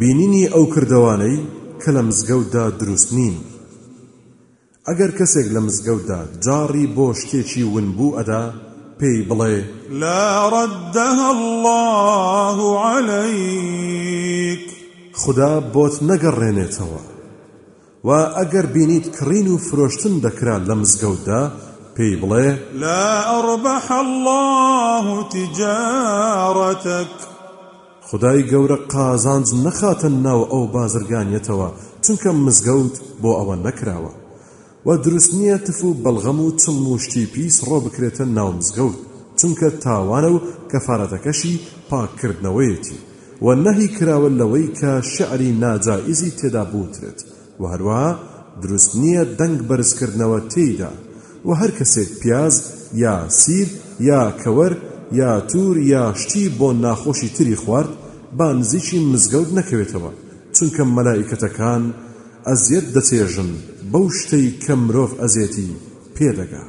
بینینی ئەو کردەوانەی کە لە مزگەوتدا دروست نین. ئەگەر کەسێک لە مزگەوتدا جاڕی بۆ شتێکی ونبوو ئەدا پێی بڵێ. لا ردها اللە علیک. خودا بۆت نەگەڕێنێتەوە. وە ئەگەر بینیت کڕین و فرۆشتن دەکرا لە مزگەوتدا پێی بڵێ. لا اربح اللە تجارتک. خودای گەورە قازانج نەخاتە ناو ئەو بازرگانیەتەوە چونکە مزگەوت بۆ ئەوە نەکراوە. وە دروست نیە تف و بەڵغەم و چڵم و شتی پیس ڕۆ بکرێتە ناو مزگەوت چونکە تاوانە و کەفارەتەکەشی پاک کردنەوەیەتی. و نەهی کراوە لەوەی کە شیعری ناجائیزی تێدا بوترێت و هەروەها دروست نییە دەنگ بەرزکردنەوە تێیدا و هەر کەسێک پیاز یا سیر یا کەوەر یا توور یا شتی بۆ ناخۆشی تری خوارد با نزیکی مزگەوت نەکەوێتەوە چونکە مەلائیکەتەکان ئەزیەت دەچێژن بەو شتەی کە مرۆڤ ئەزێتی پێدەگا.